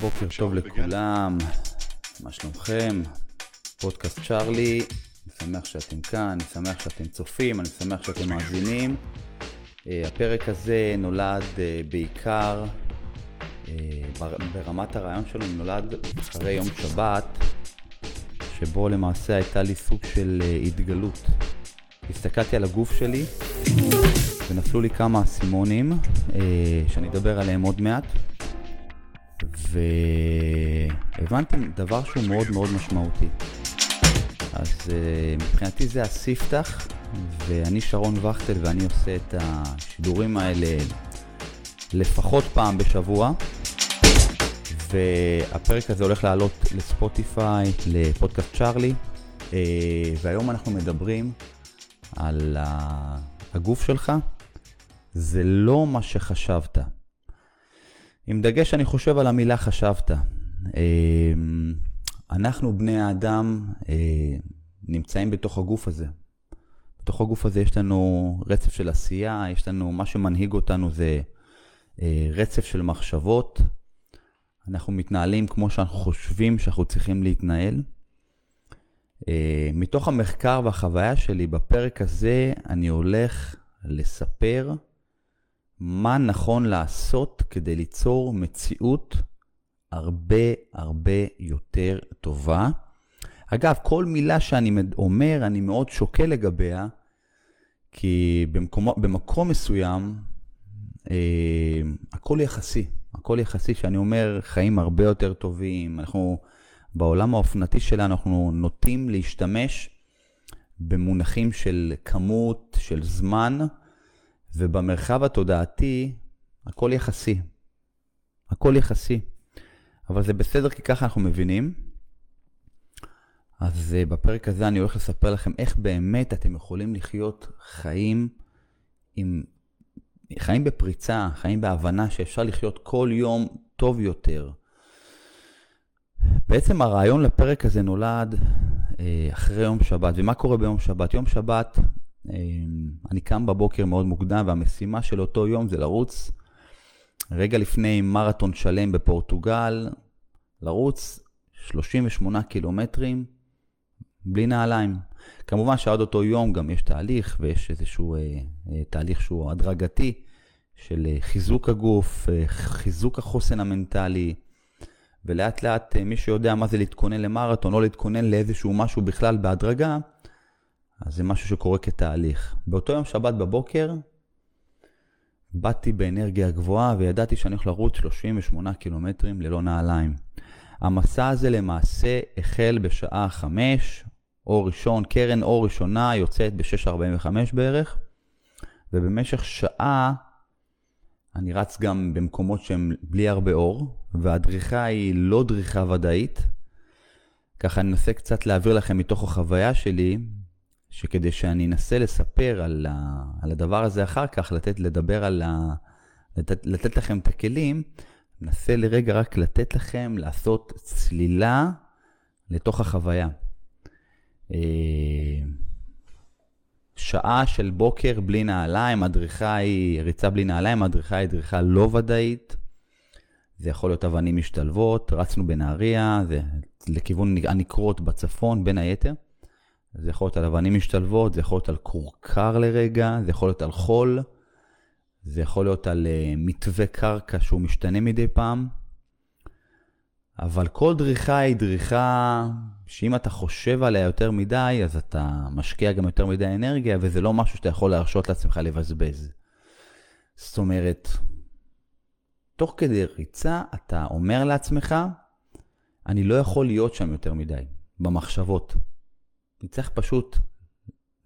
בוקר טוב לכולם, מה שלומכם? פודקאסט צ'ארלי, אני שמח שאתם כאן, אני שמח שאתם צופים, אני שמח שאתם מאזינים. אה, הפרק הזה נולד אה, בעיקר, אה, ברמת הרעיון שלו נולד אחרי יום שבת, שבו למעשה הייתה לי סוג של התגלות. הסתכלתי על הגוף שלי ונפלו לי כמה אסימונים שאני אדבר עליהם עוד מעט. והבנתי דבר שהוא מאוד מאוד משמעותי. אז uh, מבחינתי זה הספתח, ואני שרון וכטל ואני עושה את השידורים האלה לפחות פעם בשבוע. והפרק הזה הולך לעלות לספוטיפיי, לפודקאסט צ'ארלי, uh, והיום אנחנו מדברים על הגוף שלך. זה לא מה שחשבת. עם דגש, אני חושב, על המילה חשבת. אמ, אנחנו, בני האדם, אה, נמצאים בתוך הגוף הזה. בתוך הגוף הזה יש לנו רצף של עשייה, יש לנו, מה שמנהיג אותנו זה אה, רצף של מחשבות. אנחנו מתנהלים כמו שאנחנו חושבים שאנחנו צריכים להתנהל. אה, מתוך המחקר והחוויה שלי, בפרק הזה אני הולך לספר מה נכון לעשות כדי ליצור מציאות הרבה הרבה יותר טובה. אגב, כל מילה שאני אומר, אני מאוד שוקל לגביה, כי במקום, במקום מסוים, אה, הכל יחסי. הכל יחסי, שאני אומר חיים הרבה יותר טובים. אנחנו, בעולם האופנתי שלנו, אנחנו נוטים להשתמש במונחים של כמות, של זמן, ובמרחב התודעתי, הכל יחסי. הכל יחסי. אבל זה בסדר כי ככה אנחנו מבינים. אז uh, בפרק הזה אני הולך לספר לכם איך באמת אתם יכולים לחיות חיים עם... חיים בפריצה, חיים בהבנה שאפשר לחיות כל יום טוב יותר. בעצם הרעיון לפרק הזה נולד uh, אחרי יום שבת. ומה קורה ביום שבת? יום שבת אני קם בבוקר מאוד מוקדם, והמשימה של אותו יום זה לרוץ רגע לפני מרתון שלם בפורטוגל, לרוץ 38 קילומטרים בלי נעליים. כמובן שעד אותו יום גם יש תהליך, ויש איזשהו אה, אה, תהליך שהוא הדרגתי של אה, חיזוק הגוף, אה, חיזוק החוסן המנטלי, ולאט לאט אה, מי שיודע מה זה להתכונן למרתון, או להתכונן לאיזשהו משהו בכלל בהדרגה, אז זה משהו שקורה כתהליך. באותו יום שבת בבוקר, באתי באנרגיה גבוהה וידעתי שאני הולך לרוץ 38 קילומטרים ללא נעליים. המסע הזה למעשה החל בשעה 5, אור ראשון, קרן אור ראשונה יוצאת ב-6.45 בערך, ובמשך שעה אני רץ גם במקומות שהם בלי הרבה אור, והדריכה היא לא דריכה ודאית. ככה אני אנסה קצת להעביר לכם מתוך החוויה שלי, שכדי שאני אנסה לספר על, ה, על הדבר הזה אחר כך, לתת, לדבר על ה... לתת, לתת לכם את הכלים, אנסה לרגע רק לתת לכם לעשות צלילה לתוך החוויה. אה, שעה של בוקר בלי נעליים, הדריכה היא, ריצה בלי נעליים, הדריכה היא דריכה לא ודאית. זה יכול להיות אבנים משתלבות, רצנו בנהריה, זה לכיוון הנקרות בצפון בין היתר. זה יכול להיות על אבנים משתלבות, זה יכול להיות על כורכר לרגע, זה יכול להיות על חול, זה יכול להיות על uh, מתווה קרקע שהוא משתנה מדי פעם. אבל כל דריכה היא דריכה שאם אתה חושב עליה יותר מדי, אז אתה משקיע גם יותר מדי אנרגיה, וזה לא משהו שאתה יכול להרשות לעצמך לבזבז. זאת אומרת, תוך כדי ריצה אתה אומר לעצמך, אני לא יכול להיות שם יותר מדי, במחשבות. צריך פשוט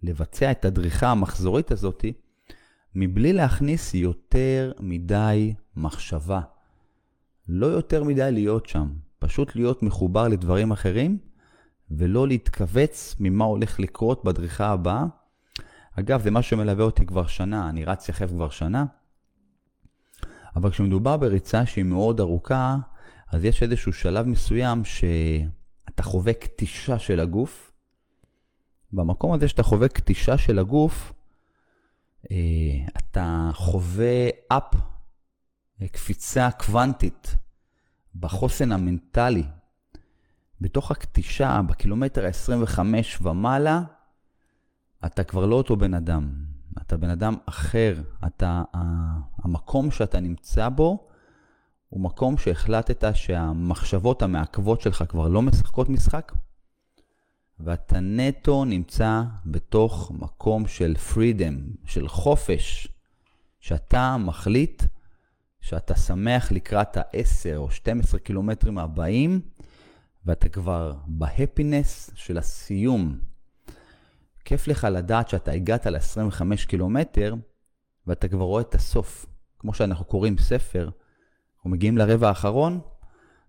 לבצע את הדריכה המחזורית הזאת מבלי להכניס יותר מדי מחשבה. לא יותר מדי להיות שם, פשוט להיות מחובר לדברים אחרים ולא להתכווץ ממה הולך לקרות בדריכה הבאה. אגב, זה משהו שמלווה אותי כבר שנה, אני רץ יחף כבר שנה, אבל כשמדובר בריצה שהיא מאוד ארוכה, אז יש איזשהו שלב מסוים שאתה חווה כתישה של הגוף, במקום הזה שאתה חווה כתישה של הגוף, אה, אתה חווה אפ, קפיצה קוונטית בחוסן המנטלי, בתוך הקטישה, בקילומטר ה-25 ומעלה, אתה כבר לא אותו בן אדם. אתה בן אדם אחר. אתה, המקום שאתה נמצא בו הוא מקום שהחלטת שהמחשבות המעכבות שלך כבר לא משחקות משחק, ואתה נטו נמצא בתוך מקום של פרידם, של חופש, שאתה מחליט שאתה שמח לקראת ה-10 או 12 קילומטרים הבאים, ואתה כבר בהפינס של הסיום. כיף לך לדעת שאתה הגעת ל-25 קילומטר, ואתה כבר רואה את הסוף. כמו שאנחנו קוראים ספר, אנחנו מגיעים לרבע האחרון,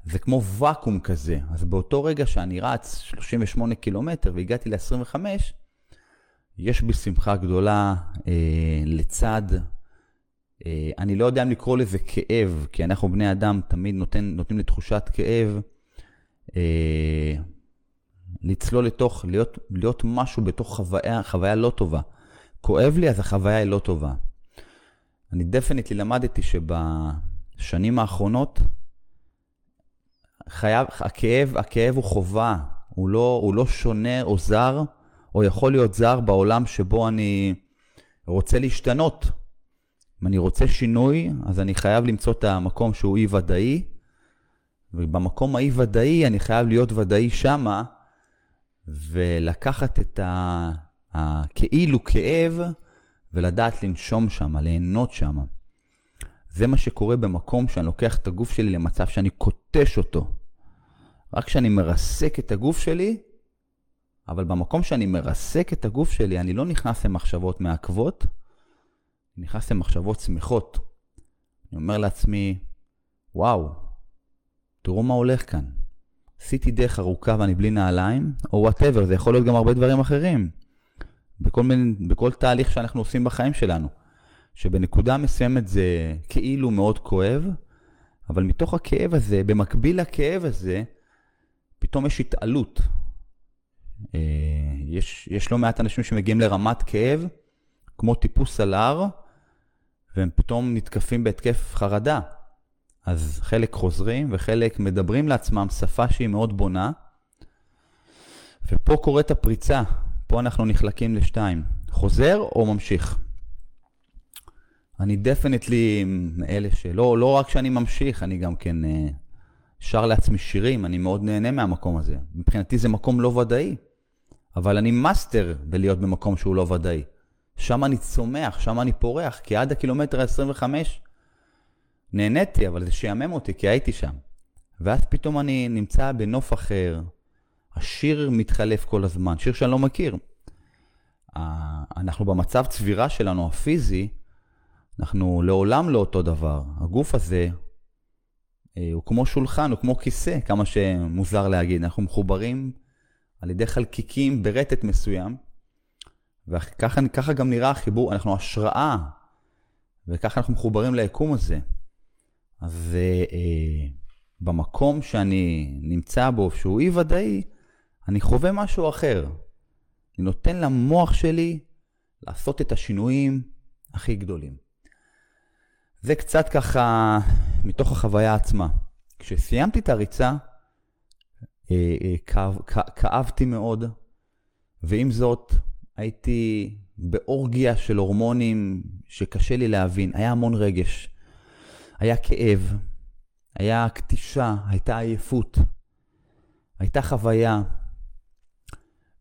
זה כמו ואקום כזה. אז באותו רגע שאני רץ 38 קילומטר והגעתי ל-25, יש בי שמחה גדולה אה, לצד, אה, אני לא יודע אם לקרוא לזה כאב, כי אנחנו בני אדם תמיד נותן, נותנים לתחושת כאב, אה, לצלול לתוך, להיות, להיות משהו בתוך חוויה, חוויה לא טובה. כואב לי, אז החוויה היא לא טובה. אני דפניטלי למדתי שבשנים האחרונות, חייב, הכאב, הכאב הוא חובה, הוא לא, הוא לא שונה או זר, או יכול להיות זר בעולם שבו אני רוצה להשתנות. אם אני רוצה שינוי, אז אני חייב למצוא את המקום שהוא אי-ודאי, ובמקום האי-ודאי אני חייב להיות ודאי שמה, ולקחת את הכאילו כאב ולדעת לנשום שם, ליהנות שם. זה מה שקורה במקום שאני לוקח את הגוף שלי למצב שאני קוטש אותו. רק כשאני מרסק את הגוף שלי, אבל במקום שאני מרסק את הגוף שלי, אני לא נכנס למחשבות מעכבות, אני נכנס למחשבות שמחות. אני אומר לעצמי, וואו, תראו מה הולך כאן. עשיתי דרך ארוכה ואני בלי נעליים, או whatever, זה יכול להיות גם הרבה דברים אחרים. בכל, מיני, בכל תהליך שאנחנו עושים בחיים שלנו. שבנקודה מסוימת זה כאילו מאוד כואב, אבל מתוך הכאב הזה, במקביל לכאב הזה, פתאום יש התעלות. אה, יש, יש לא מעט אנשים שמגיעים לרמת כאב, כמו טיפוס על הר, והם פתאום נתקפים בהתקף חרדה. אז חלק חוזרים וחלק מדברים לעצמם שפה שהיא מאוד בונה, ופה קורית הפריצה, פה אנחנו נחלקים לשתיים, חוזר או ממשיך. אני דפנטלי מאלה שלא, לא רק שאני ממשיך, אני גם כן uh, שר לעצמי שירים, אני מאוד נהנה מהמקום הזה. מבחינתי זה מקום לא ודאי, אבל אני מאסטר בלהיות במקום שהוא לא ודאי. שם אני צומח, שם אני פורח, כי עד הקילומטר ה-25 נהניתי, אבל זה שיאמם אותי, כי הייתי שם. ואז פתאום אני נמצא בנוף אחר, השיר מתחלף כל הזמן, שיר שאני לא מכיר. אנחנו במצב צבירה שלנו, הפיזי, אנחנו לעולם לא אותו דבר. הגוף הזה אה, הוא כמו שולחן, הוא כמו כיסא, כמה שמוזר להגיד. אנחנו מחוברים על ידי חלקיקים ברטט מסוים, וככה גם נראה החיבור, אנחנו השראה, וככה אנחנו מחוברים ליקום הזה. אז אה, במקום שאני נמצא בו, שהוא אי ודאי, אני חווה משהו אחר. אני נותן למוח שלי לעשות את השינויים הכי גדולים. זה קצת ככה מתוך החוויה עצמה. כשסיימתי את הריצה, אה, אה, כאב, כאבתי מאוד, ועם זאת הייתי באורגיה של הורמונים שקשה לי להבין. היה המון רגש. היה כאב, היה קטישה, הייתה עייפות, הייתה חוויה.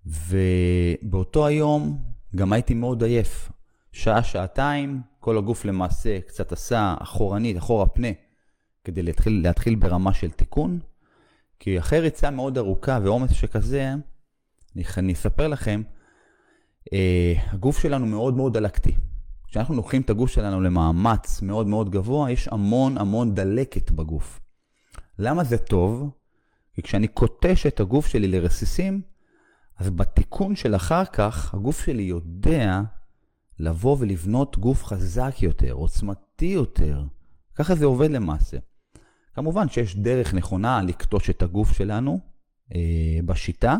ובאותו היום גם הייתי מאוד עייף. שעה, שעתיים, כל הגוף למעשה קצת עשה אחורנית, אחורה פנה, כדי להתחיל, להתחיל ברמה של תיקון. כי אחרי ריצה מאוד ארוכה ועומס שכזה, אני, אני אספר לכם, אה, הגוף שלנו מאוד מאוד דלקתי. כשאנחנו לוקחים את הגוף שלנו למאמץ מאוד מאוד גבוה, יש המון המון דלקת בגוף. למה זה טוב? כי כשאני קוטש את הגוף שלי לרסיסים, אז בתיקון של אחר כך, הגוף שלי יודע לבוא ולבנות גוף חזק יותר, עוצמתי יותר. ככה זה עובד למעשה. כמובן שיש דרך נכונה לקטוש את הגוף שלנו אה, בשיטה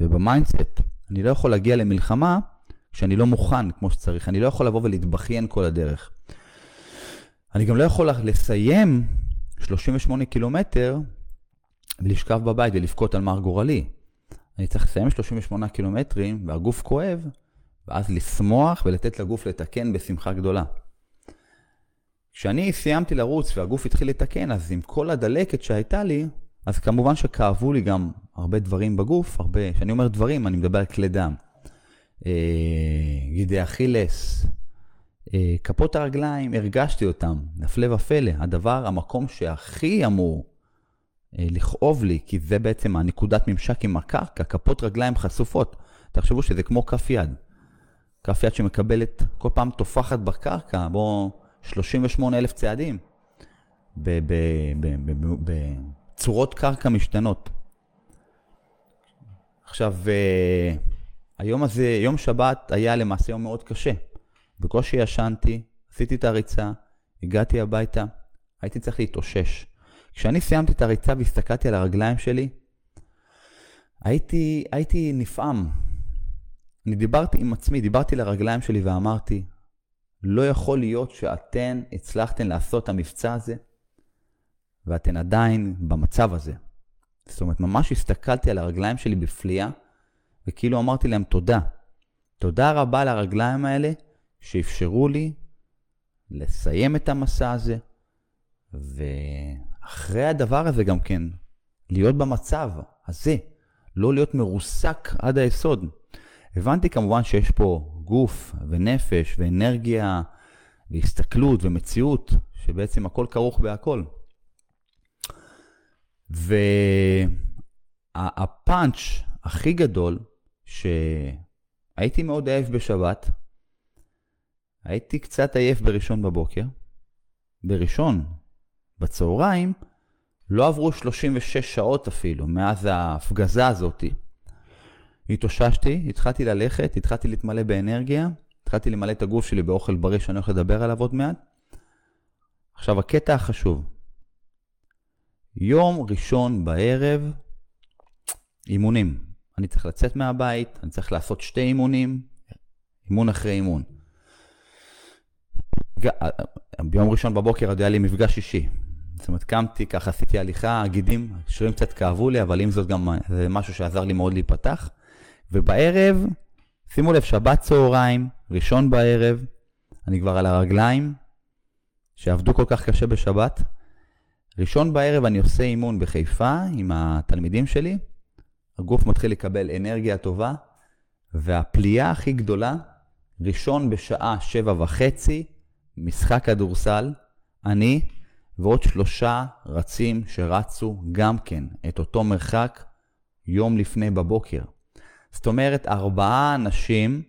וב mindset. אני לא יכול להגיע למלחמה כשאני לא מוכן כמו שצריך. אני לא יכול לבוא ולהתבכיין כל הדרך. אני גם לא יכול לסיים 38 קילומטר ולשכב בבית ולבכות על מר גורלי. אני צריך לסיים 38 קילומטרים והגוף כואב, ואז לשמוח ולתת לגוף לתקן בשמחה גדולה. כשאני סיימתי לרוץ והגוף התחיל לתקן, אז עם כל הדלקת שהייתה לי, אז כמובן שכאבו לי גם הרבה דברים בגוף, הרבה, כשאני אומר דברים, אני מדבר על כלי דם. אה, גידי אכילס, אה, כפות הרגליים, הרגשתי אותם, נפלא ופלא. הדבר, המקום שהכי אמור אה, לכאוב לי, כי זה בעצם הנקודת ממשק עם הקרקע, כפות רגליים חשופות. תחשבו שזה כמו כף יד. כף יד שמקבלת, כל פעם טופחת בקרקע, בואו, 38 אלף צעדים. בצורות קרקע משתנות. עכשיו, אה, היום הזה, יום שבת היה למעשה יום מאוד קשה. בקושי ישנתי, עשיתי את הריצה, הגעתי הביתה, הייתי צריך להתאושש. כשאני סיימתי את הריצה והסתכלתי על הרגליים שלי, הייתי, הייתי נפעם. אני דיברתי עם עצמי, דיברתי לרגליים שלי ואמרתי, לא יכול להיות שאתן הצלחתן לעשות את המבצע הזה, ואתן עדיין במצב הזה. זאת אומרת, ממש הסתכלתי על הרגליים שלי בפליאה, וכאילו אמרתי להם תודה. תודה רבה לרגליים האלה שאפשרו לי לסיים את המסע הזה, ואחרי הדבר הזה גם כן, להיות במצב הזה, לא להיות מרוסק עד היסוד. הבנתי כמובן שיש פה גוף ונפש ואנרגיה והסתכלות ומציאות, שבעצם הכל כרוך בהכל. והפאנץ' הכי גדול, שהייתי מאוד עייף בשבת, הייתי קצת עייף בראשון בבוקר, בראשון, בצהריים, לא עברו 36 שעות אפילו, מאז ההפגזה הזאתי. התאוששתי, התחלתי ללכת, התחלתי להתמלא באנרגיה, התחלתי למלא את הגוף שלי באוכל בריא שאני הולך לדבר עליו עוד מעט. עכשיו, הקטע החשוב, יום ראשון בערב, אימונים. אני צריך לצאת מהבית, אני צריך לעשות שתי אימונים, אימון אחרי אימון. ביום ראשון בבוקר עוד היה לי מפגש אישי. זאת אומרת, קמתי, ככה עשיתי הליכה, הגידים, השרירים קצת כאבו לי, אבל עם זאת גם זה משהו שעזר לי מאוד להיפתח. ובערב, שימו לב, שבת צהריים, ראשון בערב, אני כבר על הרגליים, שעבדו כל כך קשה בשבת. ראשון בערב אני עושה אימון בחיפה עם התלמידים שלי, הגוף מתחיל לקבל אנרגיה טובה, והפליאה הכי גדולה, ראשון בשעה שבע וחצי, משחק כדורסל, אני ועוד שלושה רצים שרצו גם כן את אותו מרחק יום לפני בבוקר. זאת אומרת, ארבעה אנשים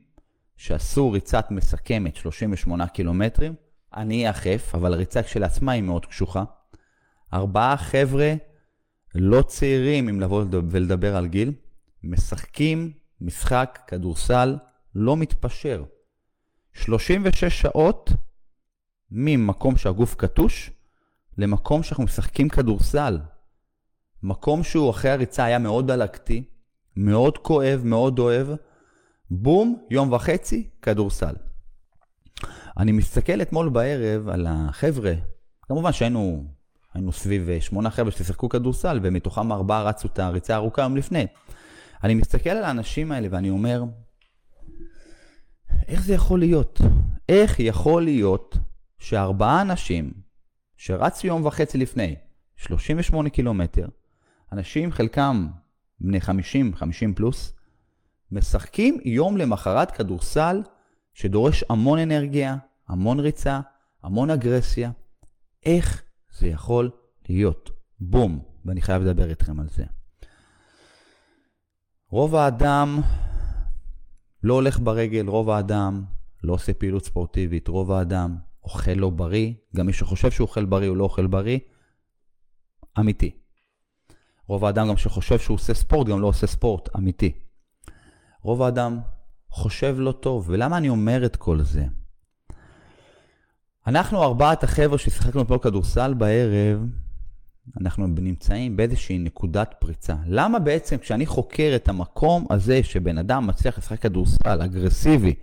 שעשו ריצת מסכמת 38 קילומטרים, אני יחף, אבל הריצה כשלעצמה היא מאוד קשוחה. ארבעה חבר'ה לא צעירים, אם לבוא ולדבר על גיל, משחקים משחק כדורסל לא מתפשר. 36 שעות ממקום שהגוף קטוש למקום שאנחנו משחקים כדורסל. מקום שהוא אחרי הריצה היה מאוד דלקתי, מאוד כואב, מאוד אוהב. בום, יום וחצי, כדורסל. אני מסתכל אתמול בערב על החבר'ה, כמובן שהיינו היינו סביב אה, שמונה חבר'ה ששיחקו כדורסל, ומתוכם ארבעה רצו את הריצה הארוכה יום לפני. אני מסתכל על האנשים האלה ואני אומר, איך זה יכול להיות? איך יכול להיות שארבעה אנשים שרצו יום וחצי לפני, 38 קילומטר, אנשים חלקם בני 50, 50 פלוס, משחקים יום למחרת כדורסל שדורש המון אנרגיה, המון ריצה, המון אגרסיה. איך זה יכול להיות. בום, ואני חייב לדבר איתכם על זה. רוב האדם לא הולך ברגל, רוב האדם לא עושה פעילות ספורטיבית, רוב האדם אוכל לא בריא, גם מי שחושב שהוא אוכל בריא הוא לא אוכל בריא, אמיתי. רוב האדם גם שחושב שהוא עושה ספורט, גם לא עושה ספורט, אמיתי. רוב האדם חושב לא טוב, ולמה אני אומר את כל זה? אנחנו ארבעת החבר'ה ששיחקנו פה כדורסל בערב, אנחנו נמצאים באיזושהי נקודת פריצה. למה בעצם כשאני חוקר את המקום הזה שבן אדם מצליח לשחק כדורסל אגרסיבי,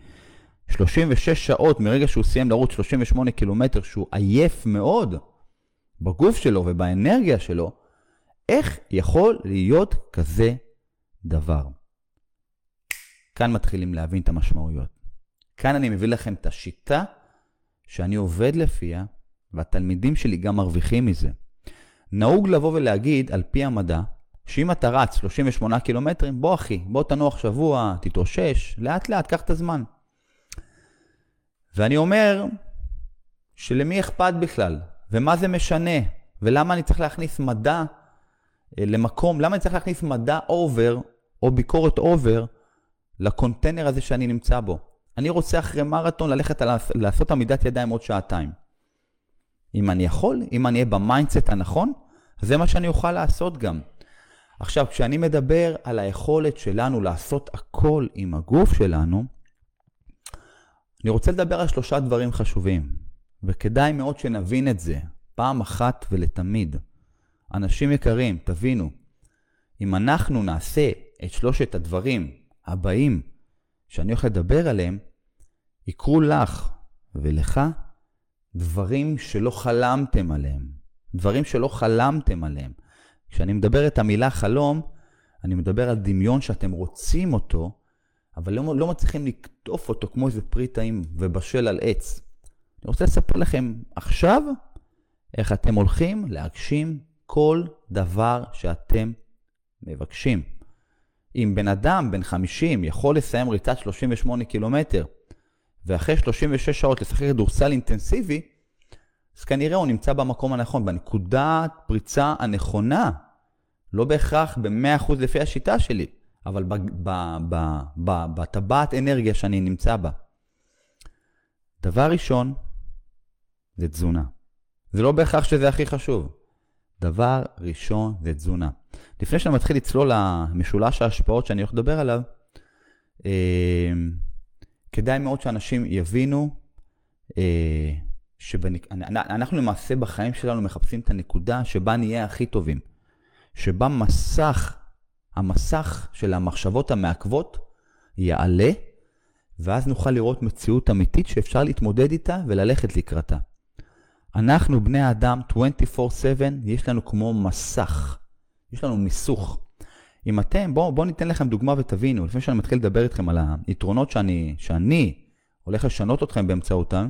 36 שעות מרגע שהוא סיים לרוץ 38 קילומטר, שהוא עייף מאוד, בגוף שלו ובאנרגיה שלו, איך יכול להיות כזה דבר? כאן מתחילים להבין את המשמעויות. כאן אני מביא לכם את השיטה שאני עובד לפיה, והתלמידים שלי גם מרוויחים מזה. נהוג לבוא ולהגיד, על פי המדע, שאם אתה רץ 38 קילומטרים, בוא אחי, בוא תנוח שבוע, תתאושש, לאט לאט, קח את הזמן. ואני אומר, שלמי אכפת בכלל? ומה זה משנה? ולמה אני צריך להכניס מדע למקום, למה אני צריך להכניס מדע over, או ביקורת over, ל container הזה שאני נמצא בו? אני רוצה אחרי מרתון ללכת לעשות עמידת ידיים עוד שעתיים. אם אני יכול, אם אני אהיה ב mindset הנכון, זה מה שאני אוכל לעשות גם. עכשיו, כשאני מדבר על היכולת שלנו לעשות הכל עם הגוף שלנו, אני רוצה לדבר על שלושה דברים חשובים, וכדאי מאוד שנבין את זה פעם אחת ולתמיד. אנשים יקרים, תבינו, אם אנחנו נעשה את שלושת הדברים הבאים שאני הולך לדבר עליהם, יקרו לך ולך דברים שלא חלמתם עליהם. דברים שלא חלמתם עליהם. כשאני מדבר את המילה חלום, אני מדבר על דמיון שאתם רוצים אותו, אבל לא, לא מצליחים לקטוף אותו כמו איזה פרי טעים ובשל על עץ. אני רוצה לספר לכם עכשיו איך אתם הולכים להגשים כל דבר שאתם מבקשים. אם בן אדם בן 50 יכול לסיים ריצת 38 קילומטר, ואחרי 36 שעות לשחק כדורסל אינטנסיבי, אז כנראה הוא נמצא במקום הנכון, בנקודת פריצה הנכונה. לא בהכרח ב-100% לפי השיטה שלי, אבל בטבעת אנרגיה שאני נמצא בה. דבר ראשון, זה תזונה. זה לא בהכרח שזה הכי חשוב. דבר ראשון זה תזונה. לפני שאני מתחיל לצלול למשולש ההשפעות שאני הולך לדבר עליו, אה, כדאי מאוד שאנשים יבינו אה, שאנחנו למעשה בחיים שלנו מחפשים את הנקודה שבה נהיה הכי טובים. שבה מסך, המסך של המחשבות המעכבות יעלה, ואז נוכל לראות מציאות אמיתית שאפשר להתמודד איתה וללכת לקראתה. אנחנו בני האדם 24/7, יש לנו כמו מסך, יש לנו מיסוך. אם אתם, בואו בוא ניתן לכם דוגמה ותבינו, לפני שאני מתחיל לדבר איתכם על היתרונות שאני, שאני הולך לשנות אתכם באמצעותם,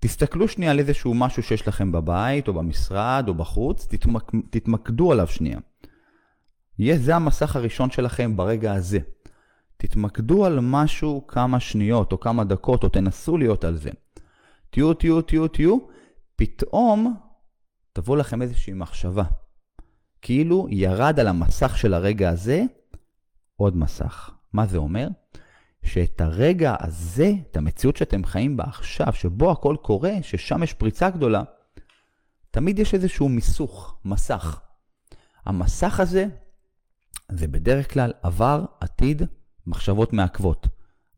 תסתכלו שנייה על איזשהו משהו שיש לכם בבית, או במשרד, או בחוץ, תתמק... תתמקדו עליו שנייה. יהיה זה המסך הראשון שלכם ברגע הזה. תתמקדו על משהו כמה שניות, או כמה דקות, או תנסו להיות על זה. תהיו, תהיו, תהיו, תהיו, פתאום תבוא לכם איזושהי מחשבה. כאילו ירד על המסך של הרגע הזה עוד מסך. מה זה אומר? שאת הרגע הזה, את המציאות שאתם חיים בה עכשיו, שבו הכל קורה, ששם יש פריצה גדולה, תמיד יש איזשהו מיסוך, מסך. המסך הזה, זה בדרך כלל עבר, עתיד, מחשבות מעכבות.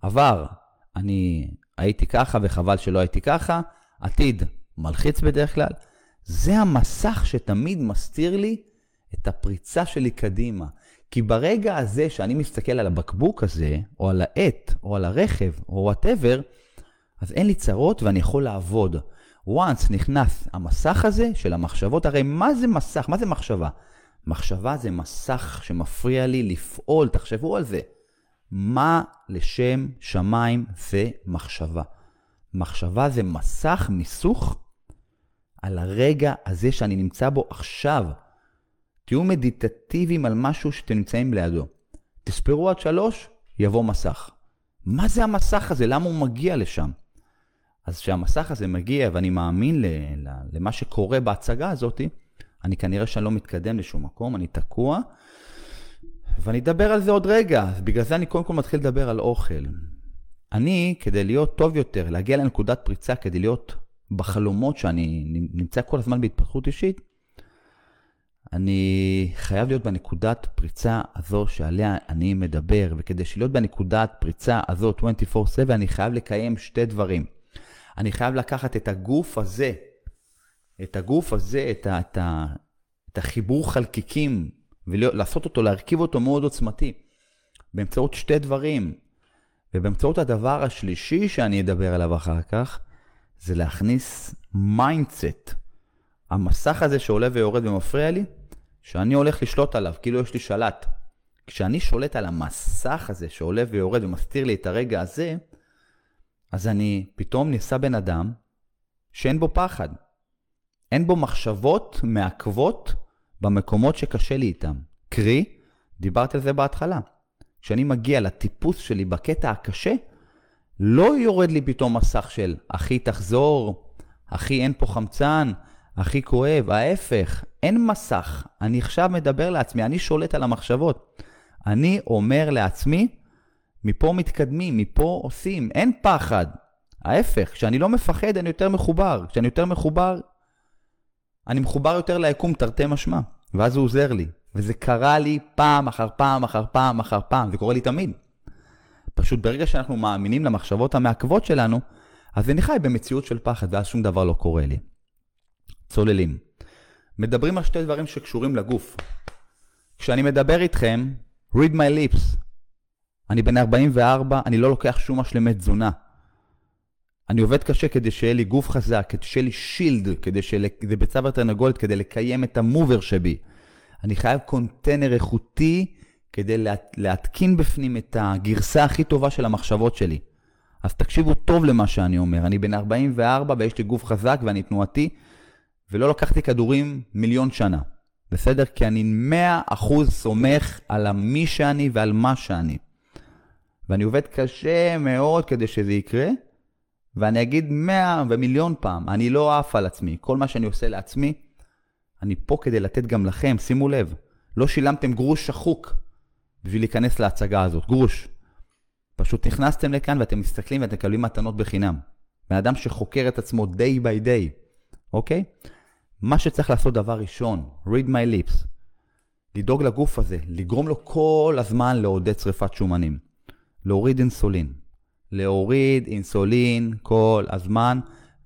עבר, אני הייתי ככה וחבל שלא הייתי ככה, עתיד, מלחיץ בדרך כלל. זה המסך שתמיד מסתיר לי את הפריצה שלי קדימה. כי ברגע הזה שאני מסתכל על הבקבוק הזה, או על העט, או על הרכב, או וואטאבר, אז אין לי צרות ואני יכול לעבוד. once נכנס המסך הזה של המחשבות, הרי מה זה מסך? מה זה מחשבה? מחשבה זה מסך שמפריע לי לפעול, תחשבו על זה. מה לשם שמיים זה מחשבה? מחשבה זה מסך, מיסוך, על הרגע הזה שאני נמצא בו עכשיו. תהיו מדיטטיביים על משהו שאתם נמצאים לידו. תספרו עד שלוש, יבוא מסך. מה זה המסך הזה? למה הוא מגיע לשם? אז כשהמסך הזה מגיע ואני מאמין למה שקורה בהצגה הזאת, אני כנראה שאני לא מתקדם לשום מקום, אני תקוע, ואני אדבר על זה עוד רגע. בגלל זה אני קודם כל מתחיל לדבר על אוכל. אני, כדי להיות טוב יותר, להגיע לנקודת פריצה, כדי להיות בחלומות שאני נמצא כל הזמן בהתפתחות אישית, אני חייב להיות בנקודת פריצה הזו שעליה אני מדבר, וכדי להיות בנקודת פריצה הזו 24/7, אני חייב לקיים שתי דברים. אני חייב לקחת את הגוף הזה, את הגוף הזה, את, ה, את, ה, את החיבור חלקיקים, ולעשות אותו, להרכיב אותו מאוד עוצמתי, באמצעות שתי דברים. ובאמצעות הדבר השלישי שאני אדבר עליו אחר כך, זה להכניס mindset. המסך הזה שעולה ויורד ומפריע לי, שאני הולך לשלוט עליו, כאילו יש לי שלט. כשאני שולט על המסך הזה שעולה ויורד ומסתיר לי את הרגע הזה, אז אני פתאום נעשה בן אדם שאין בו פחד. אין בו מחשבות מעכבות במקומות שקשה לי איתם. קרי, דיברתי על זה בהתחלה. כשאני מגיע לטיפוס שלי בקטע הקשה, לא יורד לי פתאום מסך של אחי תחזור, אחי אין פה חמצן, אחי כואב, ההפך, אין מסך. אני עכשיו מדבר לעצמי, אני שולט על המחשבות. אני אומר לעצמי, מפה מתקדמים, מפה עושים, אין פחד. ההפך, כשאני לא מפחד אני יותר מחובר. כשאני יותר מחובר, אני מחובר יותר ליקום תרתי משמע, ואז הוא עוזר לי. וזה קרה לי פעם אחר פעם אחר פעם אחר פעם, זה קורה לי תמיד. פשוט ברגע שאנחנו מאמינים למחשבות המעכבות שלנו, אז אני חי במציאות של פחד, ואז שום דבר לא קורה לי. צוללים. מדברים על שתי דברים שקשורים לגוף. כשאני מדבר איתכם, read my lips. אני בן 44, אני לא לוקח שום משלמי תזונה. אני עובד קשה כדי שיהיה לי גוף חזק, כדי שיהיה לי שילד, כדי שיהיה לי ביצה ותרנגולת, כדי לקיים את המובר שבי. אני חייב קונטיינר איכותי כדי לה, להתקין בפנים את הגרסה הכי טובה של המחשבות שלי. אז תקשיבו טוב למה שאני אומר. אני בן 44 ויש לי גוף חזק ואני תנועתי, ולא לקחתי כדורים מיליון שנה. בסדר? כי אני 100% סומך על המי שאני ועל מה שאני. ואני עובד קשה מאוד כדי שזה יקרה, ואני אגיד 100 ומיליון פעם, אני לא עף על עצמי. כל מה שאני עושה לעצמי, אני פה כדי לתת גם לכם, שימו לב. לא שילמתם גרוש שחוק בשביל להיכנס להצגה הזאת, גרוש. פשוט נכנסתם לכאן ואתם מסתכלים ואתם מקבלים מתנות בחינם. בן אדם שחוקר את עצמו day by day, אוקיי? מה שצריך לעשות דבר ראשון, read my lips, לדאוג לגוף הזה, לגרום לו כל הזמן לעודד שריפת שומנים. להוריד אינסולין. להוריד אינסולין כל הזמן,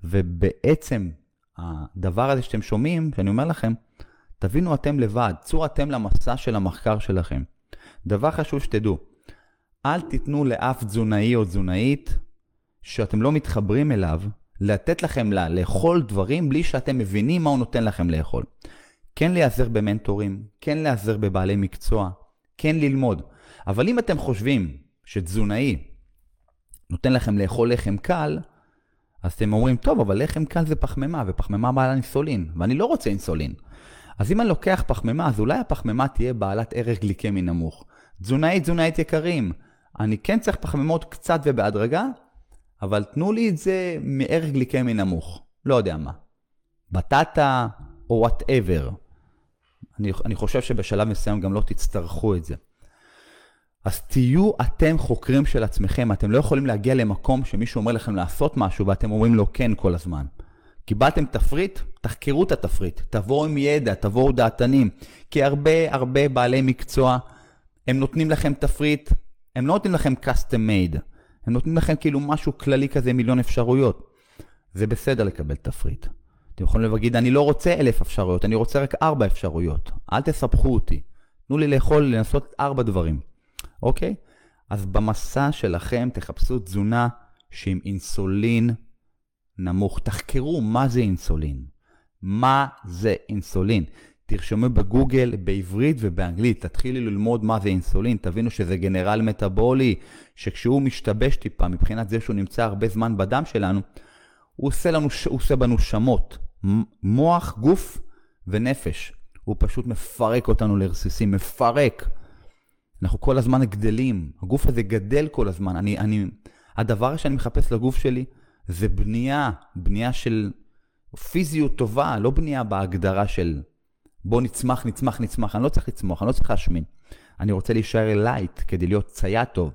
ובעצם הדבר הזה שאתם שומעים, שאני אומר לכם, תבינו אתם לבד, צאו אתם למסע של המחקר שלכם. דבר חשוב שתדעו, אל תיתנו לאף תזונאי או תזונאית שאתם לא מתחברים אליו, לתת לכם לה, לאכול דברים בלי שאתם מבינים מה הוא נותן לכם לאכול. כן להיעזר במנטורים, כן להיעזר בבעלי מקצוע, כן ללמוד. אבל אם אתם חושבים שתזונאי נותן לכם לאכול לחם קל, אז אתם אומרים, טוב, אבל לחם קל זה פחמימה, ופחמימה בעלה אינסולין, ואני לא רוצה אינסולין. אז אם אני לוקח פחמימה, אז אולי הפחמימה תהיה בעלת ערך גליקמי נמוך. תזונאית, תזונאית יקרים, אני כן צריך פחמימות קצת ובהדרגה, אבל תנו לי את זה מערך גליקמי נמוך. לא יודע מה. בטטה או וואטאבר. אני, אני חושב שבשלב מסוים גם לא תצטרכו את זה. אז תהיו אתם חוקרים של עצמכם, אתם לא יכולים להגיע למקום שמישהו אומר לכם לעשות משהו ואתם אומרים לו כן כל הזמן. קיבלתם תפריט? תחקרו את התפריט, תבואו עם ידע, תבואו דעתנים. כי הרבה הרבה בעלי מקצוע, הם נותנים לכם תפריט, הם לא נותנים לכם custom made, הם נותנים לכם כאילו משהו כללי כזה, מיליון אפשרויות. זה בסדר לקבל תפריט. אתם יכולים להגיד, אני לא רוצה אלף אפשרויות, אני רוצה רק ארבע אפשרויות. אל תספחו אותי. תנו לי לאכול, לנסות ארבע דברים. אוקיי? אז במסע שלכם תחפשו תזונה שעם אינסולין נמוך. תחקרו מה זה אינסולין. מה זה אינסולין? תרשמו בגוגל בעברית ובאנגלית, תתחילו ללמוד מה זה אינסולין, תבינו שזה גנרל מטאבולי, שכשהוא משתבש טיפה מבחינת זה שהוא נמצא הרבה זמן בדם שלנו, הוא עושה, לנו, הוא עושה בנו שמות, מוח, גוף ונפש. הוא פשוט מפרק אותנו לרסיסים, מפרק. אנחנו כל הזמן גדלים, הגוף הזה גדל כל הזמן. אני, אני, הדבר שאני מחפש לגוף שלי זה בנייה, בנייה של פיזיות טובה, לא בנייה בהגדרה של בוא נצמח, נצמח, נצמח. אני לא צריך לצמוח, אני לא צריך להשמין. אני רוצה להישאר light כדי להיות צייד טוב.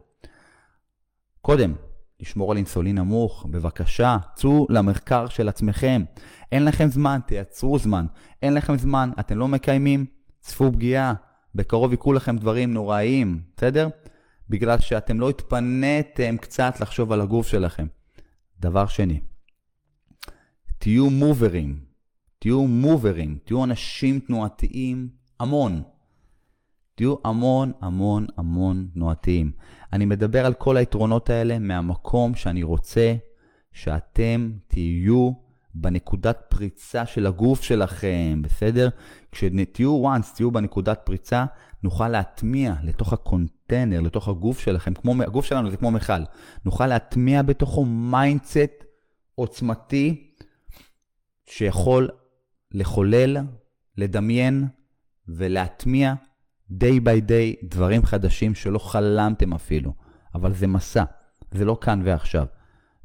קודם, לשמור על אינסולין נמוך, בבקשה, צאו למחקר של עצמכם. אין לכם זמן, תייצרו זמן. אין לכם זמן, אתם לא מקיימים, צפו פגיעה. בקרוב יקרו לכם דברים נוראיים, בסדר? בגלל שאתם לא התפניתם קצת לחשוב על הגוף שלכם. דבר שני, תהיו מוברים, תהיו מוברים, תהיו אנשים תנועתיים המון. תהיו המון המון המון תנועתיים. אני מדבר על כל היתרונות האלה מהמקום שאני רוצה שאתם תהיו בנקודת פריצה של הגוף שלכם, בסדר? כשתהיו once, תהיו בנקודת פריצה, נוכל להטמיע לתוך הקונטיינר, לתוך הגוף שלכם, כמו, הגוף שלנו זה כמו מכל, נוכל להטמיע בתוכו mindset עוצמתי שיכול לחולל, לדמיין ולהטמיע day by day דברים חדשים שלא חלמתם אפילו, אבל זה מסע, זה לא כאן ועכשיו.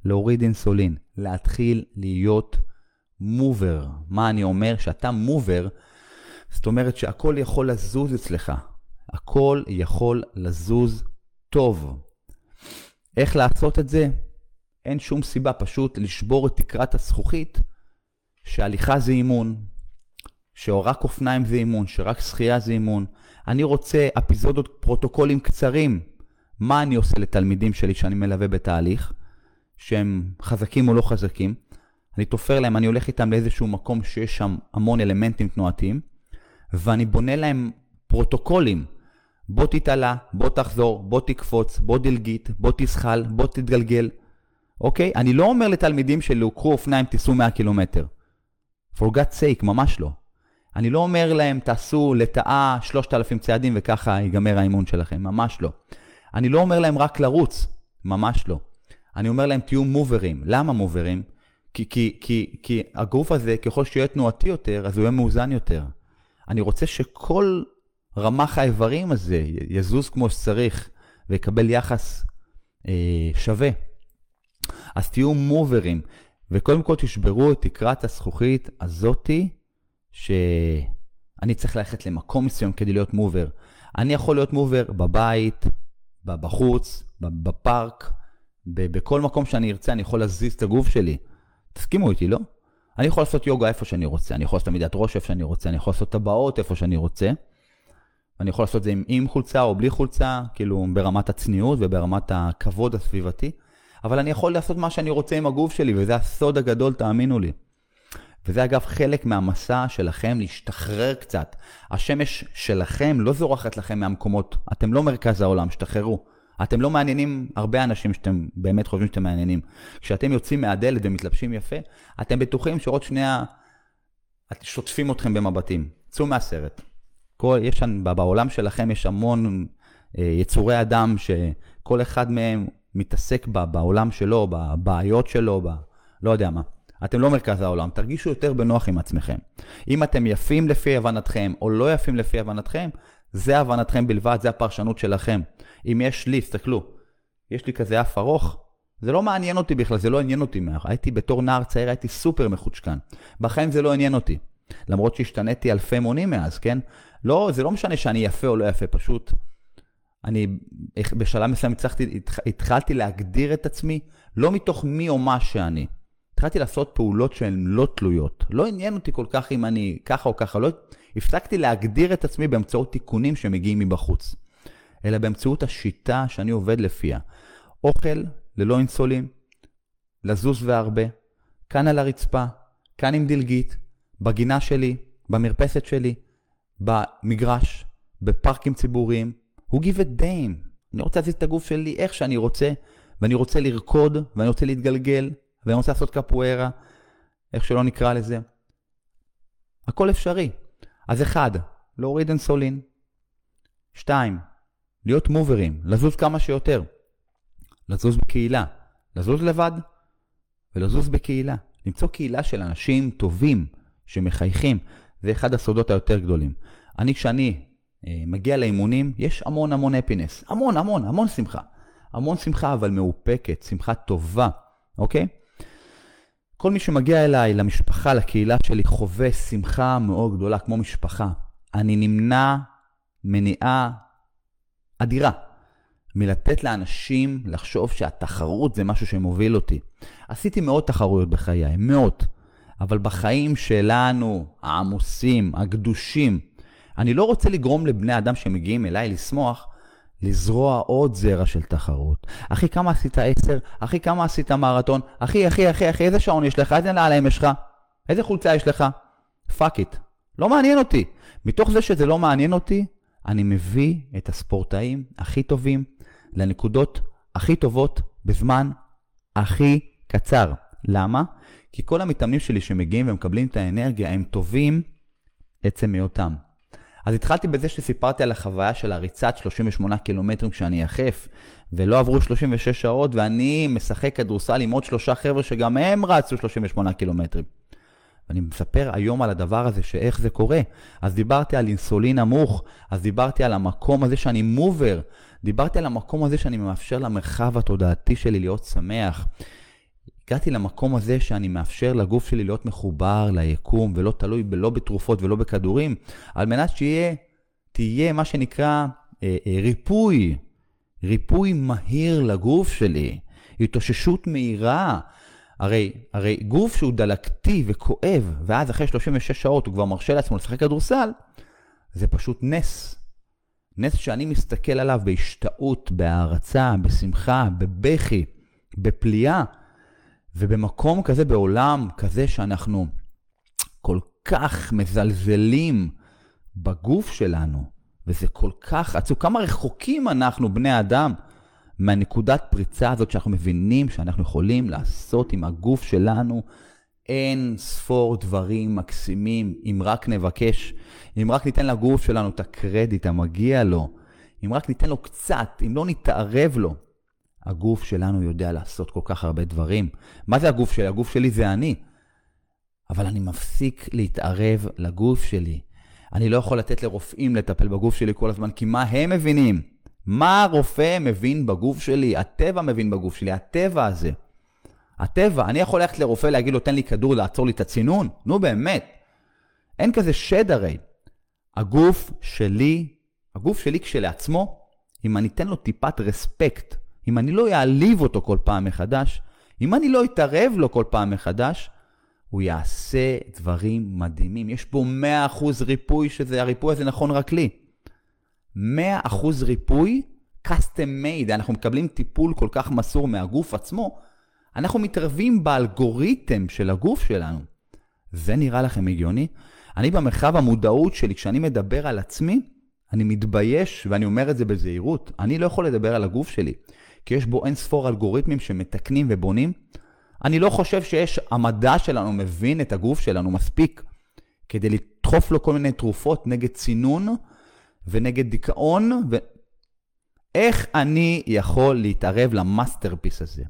להוריד אינסולין, להתחיל להיות מובר. מה אני אומר? שאתה מובר, זאת אומרת שהכל יכול לזוז אצלך. הכל יכול לזוז טוב. איך לעשות את זה? אין שום סיבה, פשוט לשבור את תקרת הזכוכית, שהליכה זה אימון, שרק אופניים זה אימון, שרק שחייה זה אימון. אני רוצה אפיזודות, פרוטוקולים קצרים. מה אני עושה לתלמידים שלי שאני מלווה בתהליך? שהם חזקים או לא חזקים. אני תופר להם, אני הולך איתם לאיזשהו מקום שיש שם המון אלמנטים תנועתיים, ואני בונה להם פרוטוקולים. בוא תתעלה, בוא תחזור, בוא תקפוץ, בוא דלגית, בוא תזחל, בוא תתגלגל. אוקיי? אני לא אומר לתלמידים שלי, קחו אופניים, תיסעו 100 קילומטר. For God's sake, ממש לא. אני לא אומר להם, תעשו לטאה 3,000 צעדים וככה ייגמר האימון שלכם, ממש לא. אני לא אומר להם רק לרוץ, ממש לא. אני אומר להם, תהיו מוברים. למה מוברים? כי, כי, כי, כי הגוף הזה, ככל שיהיה תנועתי יותר, אז הוא יהיה מאוזן יותר. אני רוצה שכל רמ"ח האיברים הזה יזוז כמו שצריך ויקבל יחס אה, שווה. אז תהיו מוברים, וקודם כל תשברו את תקרת הזכוכית הזאתי, שאני צריך ללכת למקום מסוים כדי להיות מובר. אני יכול להיות מובר בבית, בחוץ, בפארק, בכל מקום שאני ארצה אני יכול להזיז את הגוף שלי. תסכימו איתי, לא? אני יכול לעשות יוגה איפה שאני רוצה, אני יכול לעשות עמידת ראש איפה שאני רוצה, אני יכול לעשות טבעות איפה שאני רוצה. אני יכול לעשות את זה עם, עם חולצה או בלי חולצה, כאילו ברמת הצניעות וברמת הכבוד הסביבתי, אבל אני יכול לעשות מה שאני רוצה עם הגוף שלי, וזה הסוד הגדול, תאמינו לי. וזה אגב חלק מהמסע שלכם להשתחרר קצת. השמש שלכם לא זורחת לכם מהמקומות, אתם לא מרכז העולם, שתחררו. אתם לא מעניינים הרבה אנשים שאתם באמת חושבים שאתם מעניינים. כשאתם יוצאים מהדלת ומתלבשים יפה, אתם בטוחים שעוד שנייה שוטפים אתכם במבטים. צאו מהסרט. כל, יש בעולם שלכם יש המון אה, יצורי אדם שכל אחד מהם מתעסק ב, בעולם שלו, בבעיות שלו, ב... לא יודע מה. אתם לא מרכז העולם, תרגישו יותר בנוח עם עצמכם. אם אתם יפים לפי הבנתכם או לא יפים לפי הבנתכם, זה הבנתכם בלבד, זה הפרשנות שלכם. אם יש לי, תסתכלו, יש לי כזה אף ארוך, זה לא מעניין אותי בכלל, זה לא עניין אותי. הייתי בתור נער צעיר, הייתי סופר מחוצ'קן. בחיים זה לא עניין אותי. למרות שהשתניתי אלפי מונים מאז, כן? לא, זה לא משנה שאני יפה או לא יפה, פשוט אני בשלב מסוים הצלחתי, התחלתי להגדיר את עצמי לא מתוך מי או מה שאני. התחלתי לעשות פעולות שהן לא תלויות. לא עניין אותי כל כך אם אני ככה או ככה, לא... הפסקתי להגדיר את עצמי באמצעות תיקונים שמגיעים מבחוץ. אלא באמצעות השיטה שאני עובד לפיה. אוכל ללא אינסולין, לזוז והרבה, כאן על הרצפה, כאן עם דלגית, בגינה שלי, במרפסת שלי, במגרש, בפארקים ציבוריים. הוא give a damn. אני רוצה להזיז את הגוף שלי איך שאני רוצה, ואני רוצה לרקוד, ואני רוצה להתגלגל, ואני רוצה לעשות קפוארה, איך שלא נקרא לזה. הכל אפשרי. אז אחד, להוריד אינסולין. שתיים, להיות מוברים, לזוז כמה שיותר. לזוז בקהילה, לזוז לבד ולזוז בקהילה. למצוא קהילה של אנשים טובים שמחייכים, זה אחד הסודות היותר גדולים. אני, כשאני אה, מגיע לאימונים, יש המון המון הפינס. המון, המון, המון שמחה. המון שמחה, אבל מאופקת, שמחה טובה, אוקיי? כל מי שמגיע אליי, למשפחה, לקהילה שלי, חווה שמחה מאוד גדולה, כמו משפחה. אני נמנע מניעה אדירה מלתת לאנשים לחשוב שהתחרות זה משהו שמוביל אותי. עשיתי מאות תחרויות בחיי, מאות. אבל בחיים שלנו, העמוסים, הגדושים, אני לא רוצה לגרום לבני אדם שמגיעים אליי לשמוח, לזרוע עוד זרע של תחרות. אחי, כמה עשית עשר? אחי, כמה עשית מרתון? אחי, אחי, אחי, אחי, איזה שעון יש לך? איזה נעליים יש לך? איזה חולצה יש לך? Fuck it. לא מעניין אותי. מתוך זה שזה לא מעניין אותי, אני מביא את הספורטאים הכי טובים לנקודות הכי טובות בזמן הכי קצר. למה? כי כל המתאמנים שלי שמגיעים ומקבלים את האנרגיה, הם טובים עצם היותם. אז התחלתי בזה שסיפרתי על החוויה של הריצת 38 קילומטרים כשאני יחף, ולא עברו 36 שעות, ואני משחק כדורסל עם עוד שלושה חבר'ה שגם הם רצו 38 קילומטרים. ואני מספר היום על הדבר הזה, שאיך זה קורה. אז דיברתי על אינסולין נמוך, אז דיברתי על המקום הזה שאני מובר, דיברתי על המקום הזה שאני מאפשר למרחב התודעתי שלי להיות שמח. הגעתי למקום הזה שאני מאפשר לגוף שלי להיות מחובר ליקום ולא תלוי לא בתרופות ולא בכדורים, על מנת שיהיה, תהיה מה שנקרא אה, אה, ריפוי, ריפוי מהיר לגוף שלי, התאוששות מהירה. הרי, הרי גוף שהוא דלקתי וכואב, ואז אחרי 36 שעות הוא כבר מרשה לעצמו לשחק כדורסל, זה פשוט נס. נס שאני מסתכל עליו בהשתאות, בהערצה, בשמחה, בבכי, בפליאה. ובמקום כזה, בעולם כזה שאנחנו כל כך מזלזלים בגוף שלנו, וזה כל כך עצוב, כמה רחוקים אנחנו, בני אדם, מהנקודת פריצה הזאת שאנחנו מבינים שאנחנו יכולים לעשות עם הגוף שלנו אין ספור דברים מקסימים, אם רק נבקש, אם רק ניתן לגוף שלנו את הקרדיט המגיע לו, אם רק ניתן לו קצת, אם לא נתערב לו. הגוף שלנו יודע לעשות כל כך הרבה דברים. מה זה הגוף שלי? הגוף שלי זה אני. אבל אני מפסיק להתערב לגוף שלי. אני לא יכול לתת לרופאים לטפל בגוף שלי כל הזמן, כי מה הם מבינים? מה הרופא מבין בגוף שלי? הטבע מבין בגוף שלי, הטבע הזה. הטבע, אני יכול ללכת לרופא להגיד לו, תן לי כדור לעצור לי את הצינון? נו באמת. אין כזה שד הרי. הגוף שלי, הגוף שלי כשלעצמו, אם אני אתן לו טיפת רספקט, אם אני לא אעליב אותו כל פעם מחדש, אם אני לא אתערב לו כל פעם מחדש, הוא יעשה דברים מדהימים. יש פה 100% ריפוי, שזה הריפוי הזה נכון רק לי. 100% ריפוי, custom made, אנחנו מקבלים טיפול כל כך מסור מהגוף עצמו, אנחנו מתערבים באלגוריתם של הגוף שלנו. זה נראה לכם הגיוני? אני במרחב המודעות שלי, כשאני מדבר על עצמי, אני מתבייש, ואני אומר את זה בזהירות, אני לא יכול לדבר על הגוף שלי, כי יש בו אין ספור אלגוריתמים שמתקנים ובונים. אני לא חושב שיש, המדע שלנו מבין את הגוף שלנו מספיק כדי לדחוף לו כל מיני תרופות נגד צינון ונגד דיכאון, ואיך אני יכול להתערב ל masterpiece הזה?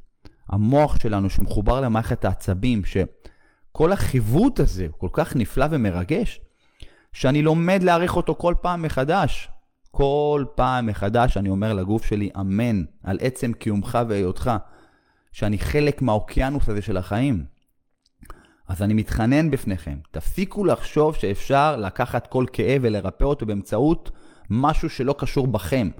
המוח שלנו שמחובר למערכת העצבים, שכל החיווט הזה כל כך נפלא ומרגש, שאני לומד להעריך אותו כל פעם מחדש. כל פעם מחדש אני אומר לגוף שלי אמן על עצם קיומך והיותך, שאני חלק מהאוקיינוס הזה של החיים. אז אני מתחנן בפניכם, תפסיקו לחשוב שאפשר לקחת כל כאב ולרפא אותו באמצעות משהו שלא קשור בכם.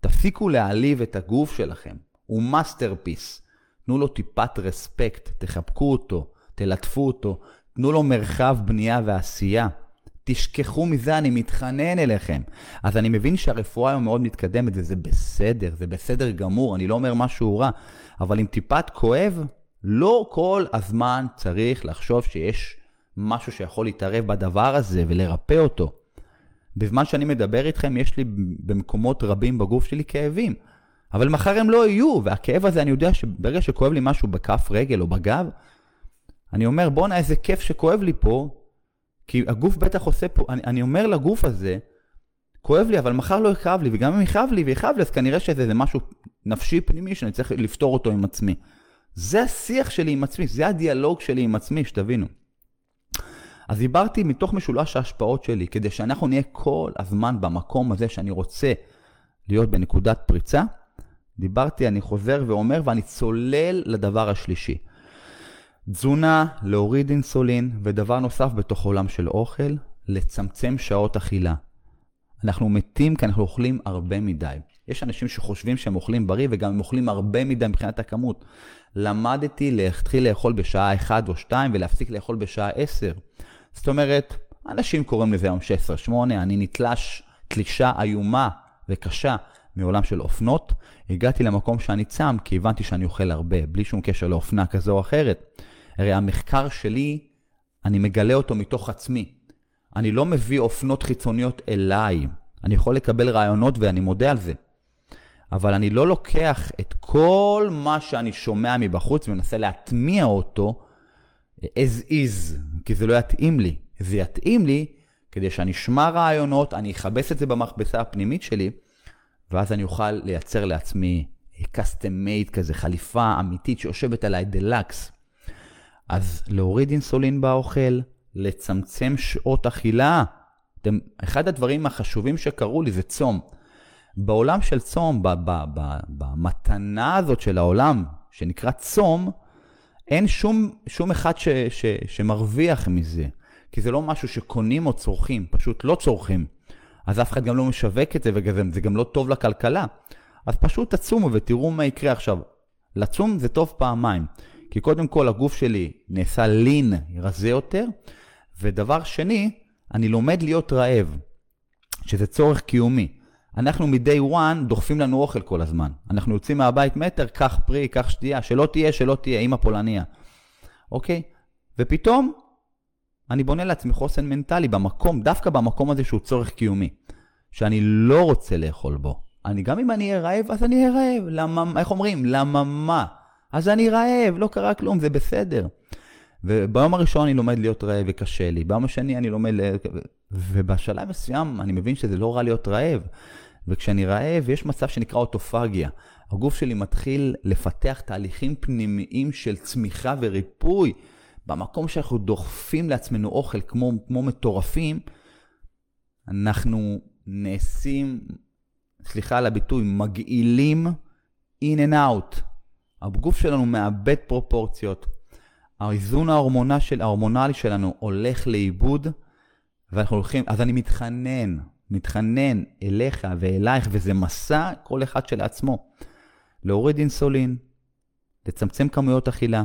תפסיקו להעליב את הגוף שלכם, הוא masterpiece. תנו לו טיפת respect, תחבקו אותו, תלטפו אותו, תנו לו מרחב בנייה ועשייה. תשכחו מזה, אני מתחנן אליכם. אז אני מבין שהרפואה היום מאוד מתקדמת, וזה בסדר, זה בסדר גמור, אני לא אומר משהו רע, אבל עם טיפת כואב, לא כל הזמן צריך לחשוב שיש משהו שיכול להתערב בדבר הזה ולרפא אותו. בזמן שאני מדבר איתכם, יש לי במקומות רבים בגוף שלי כאבים. אבל מחר הם לא יהיו, והכאב הזה, אני יודע שברגע שכואב לי משהו בכף רגל או בגב, אני אומר, בואנה, איזה כיף שכואב לי פה, כי הגוף בטח עושה פה, אני, אני אומר לגוף הזה, כואב לי, אבל מחר לא יכאב לי, וגם אם יכאב לי ויכאב לי, אז כנראה שזה משהו נפשי פנימי שאני צריך לפתור אותו עם עצמי. זה השיח שלי עם עצמי, זה הדיאלוג שלי עם עצמי, שתבינו. אז דיברתי מתוך משולש ההשפעות שלי, כדי שאנחנו נהיה כל הזמן במקום הזה שאני רוצה להיות בנקודת פריצה. דיברתי, אני חוזר ואומר, ואני צולל לדבר השלישי. תזונה, להוריד אינסולין, ודבר נוסף בתוך עולם של אוכל, לצמצם שעות אכילה. אנחנו מתים כי אנחנו אוכלים הרבה מדי. יש אנשים שחושבים שהם אוכלים בריא וגם הם אוכלים הרבה מדי מבחינת הכמות. למדתי להתחיל לאכול בשעה 1 או 2 ולהפסיק לאכול בשעה 10. זאת אומרת, אנשים קוראים לזה היום 16-8, אני נתלש תלישה איומה וקשה מעולם של אופנות. הגעתי למקום שאני צם כי הבנתי שאני אוכל הרבה, בלי שום קשר לאופנה כזו או אחרת. הרי המחקר שלי, אני מגלה אותו מתוך עצמי. אני לא מביא אופנות חיצוניות אליי. אני יכול לקבל רעיונות ואני מודה על זה. אבל אני לא לוקח את כל מה שאני שומע מבחוץ ומנסה להטמיע אותו as is, כי זה לא יתאים לי. זה יתאים לי כדי שאני אשמע רעיונות, אני אכבס את זה במכבסה הפנימית שלי, ואז אני אוכל לייצר לעצמי custom made כזה, חליפה אמיתית שיושבת עליי דלקס. אז להוריד אינסולין באוכל, לצמצם שעות אכילה. אתם, אחד הדברים החשובים שקרו לי זה צום. בעולם של צום, במתנה הזאת של העולם, שנקרא צום, אין שום, שום אחד ש, ש, שמרוויח מזה. כי זה לא משהו שקונים או צורכים, פשוט לא צורכים. אז אף אחד גם לא משווק את זה, וזה גם לא טוב לכלכלה. אז פשוט תצומו ותראו מה יקרה עכשיו. לצום זה טוב פעמיים. כי קודם כל הגוף שלי נעשה לין, רזה יותר, ודבר שני, אני לומד להיות רעב, שזה צורך קיומי. אנחנו מ-day one דוחפים לנו אוכל כל הזמן. אנחנו יוצאים מהבית מטר, קח פרי, קח שתייה, שלא תהיה, שלא תהיה, אימא פולניה. אוקיי? ופתאום אני בונה לעצמי חוסן מנטלי במקום, דווקא במקום הזה שהוא צורך קיומי, שאני לא רוצה לאכול בו. אני, גם אם אני אהיה רעב, אז אני אהיה רעב. למה, איך אומרים? למה מה? אז אני רעב, לא קרה כלום, זה בסדר. וביום הראשון אני לומד להיות רעב וקשה לי, ביום השני אני לומד, ובשלב מסוים אני מבין שזה לא רע להיות רעב. וכשאני רעב, יש מצב שנקרא אוטופגיה. הגוף שלי מתחיל לפתח תהליכים פנימיים של צמיחה וריפוי. במקום שאנחנו דוחפים לעצמנו אוכל כמו, כמו מטורפים, אנחנו נעשים, סליחה על הביטוי, מגעילים in and out. הגוף שלנו מאבד פרופורציות. האיזון ההורמונלי, של, ההורמונלי שלנו הולך לאיבוד, ואנחנו הולכים, אז אני מתחנן, מתחנן אליך ואלייך, וזה מסע כל אחד שלעצמו. להוריד אינסולין, לצמצם כמויות אכילה.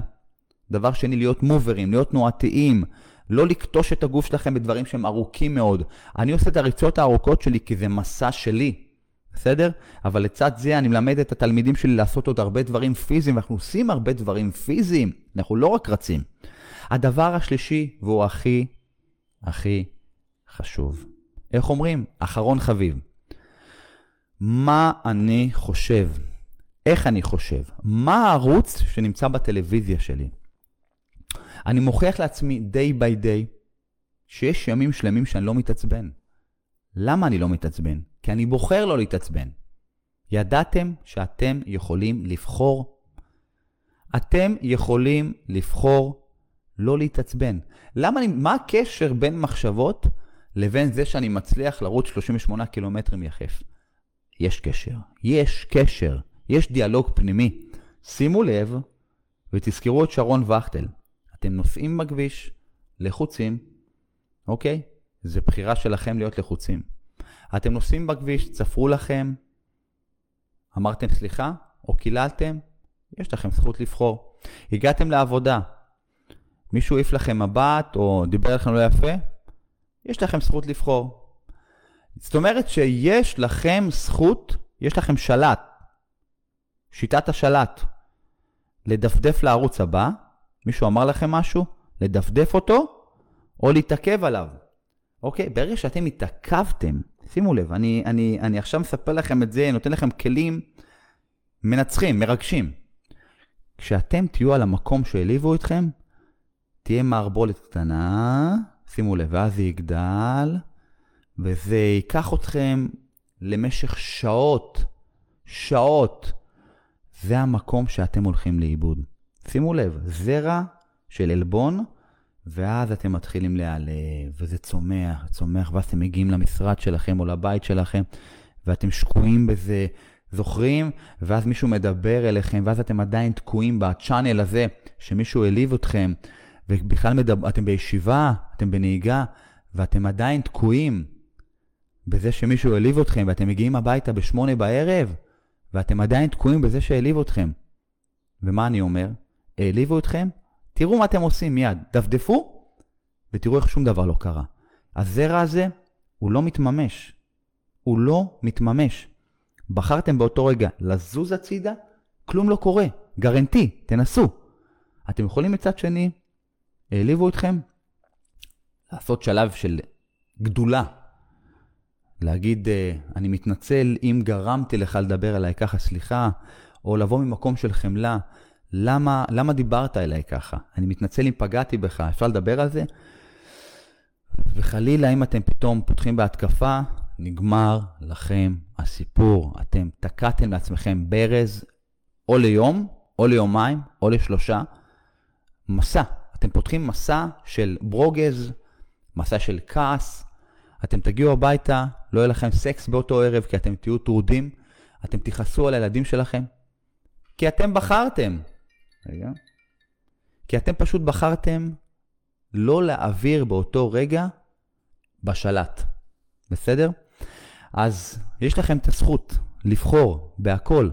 דבר שני, להיות מוברים, להיות תנועתיים, לא לקטוש את הגוף שלכם בדברים שהם ארוכים מאוד. אני עושה את הריצות הארוכות שלי כי זה מסע שלי, בסדר? אבל לצד זה אני מלמד את התלמידים שלי לעשות עוד הרבה דברים פיזיים, ואנחנו עושים הרבה דברים פיזיים, אנחנו לא רק רצים. הדבר השלישי, והוא הכי, הכי חשוב. איך אומרים? אחרון חביב. מה אני חושב? איך אני חושב? מה הערוץ שנמצא בטלוויזיה שלי? אני מוכיח לעצמי day by day שיש ימים שלמים שאני לא מתעצבן. למה אני לא מתעצבן? כי אני בוחר לא להתעצבן. ידעתם שאתם יכולים לבחור? אתם יכולים לבחור לא להתעצבן. למה אני, מה הקשר בין מחשבות לבין זה שאני מצליח לרוץ 38 קילומטרים יחף? יש קשר. יש קשר. יש דיאלוג פנימי. שימו לב ותזכרו את שרון וכטל. אתם נוסעים בכביש, לחוצים, אוקיי? זה בחירה שלכם להיות לחוצים. אתם נוסעים בכביש, צפרו לכם, אמרתם סליחה, או קיללתם, יש לכם זכות לבחור. הגעתם לעבודה, מישהו העיף לכם מבט, או דיבר לכם לא יפה, יש לכם זכות לבחור. זאת אומרת שיש לכם זכות, יש לכם שלט, שיטת השלט, לדפדף לערוץ הבא, מישהו אמר לכם משהו, לדפדף אותו, או להתעכב עליו. אוקיי? ברגע שאתם התעכבתם, שימו לב, אני, אני, אני עכשיו מספר לכם את זה, נותן לכם כלים מנצחים, מרגשים. כשאתם תהיו על המקום שהעליבו אתכם, תהיה מערבולת קטנה, שימו לב, ואז זה יגדל, וזה ייקח אתכם למשך שעות, שעות. זה המקום שאתם הולכים לאיבוד. שימו לב, זרע של עלבון, ואז אתם מתחילים להיעלב, וזה צומח, צומח, ואז אתם מגיעים למשרד שלכם או לבית שלכם, ואתם שקועים בזה, זוכרים? ואז מישהו מדבר אליכם, ואז אתם עדיין תקועים בצ'אנל הזה, שמישהו העליב אתכם, ובכלל מדבר, אתם בישיבה, אתם בנהיגה, ואתם עדיין תקועים בזה שמישהו העליב אתכם, ואתם מגיעים הביתה בשמונה בערב, ואתם עדיין תקועים בזה שהעליב אתכם. ומה אני אומר? העליבו אתכם? תראו מה אתם עושים מיד. דפדפו ותראו איך שום דבר לא קרה. הזרע הזה, הוא לא מתממש. הוא לא מתממש. בחרתם באותו רגע לזוז הצידה, כלום לא קורה. גרנטי, תנסו. אתם יכולים מצד שני, העליבו אתכם, לעשות שלב של גדולה. להגיד, אה, אני מתנצל אם גרמתי לך לדבר עליי ככה, סליחה, או לבוא ממקום של חמלה, למה, למה דיברת אליי ככה? אני מתנצל אם פגעתי בך, אפשר לדבר על זה? וחלילה, אם אתם פתאום פותחים בהתקפה, נגמר לכם הסיפור. אתם תקעתם לעצמכם ברז או ליום, או ליומיים, או לשלושה. מסע. אתם פותחים מסע של ברוגז, מסע של כעס. אתם תגיעו הביתה, לא יהיה לכם סקס באותו ערב, כי אתם תהיו טרודים. אתם תכעסו על הילדים שלכם. כי אתם בחרתם. רגע. כי אתם פשוט בחרתם לא להעביר באותו רגע בשלט. בסדר? אז יש לכם את הזכות לבחור בהכל,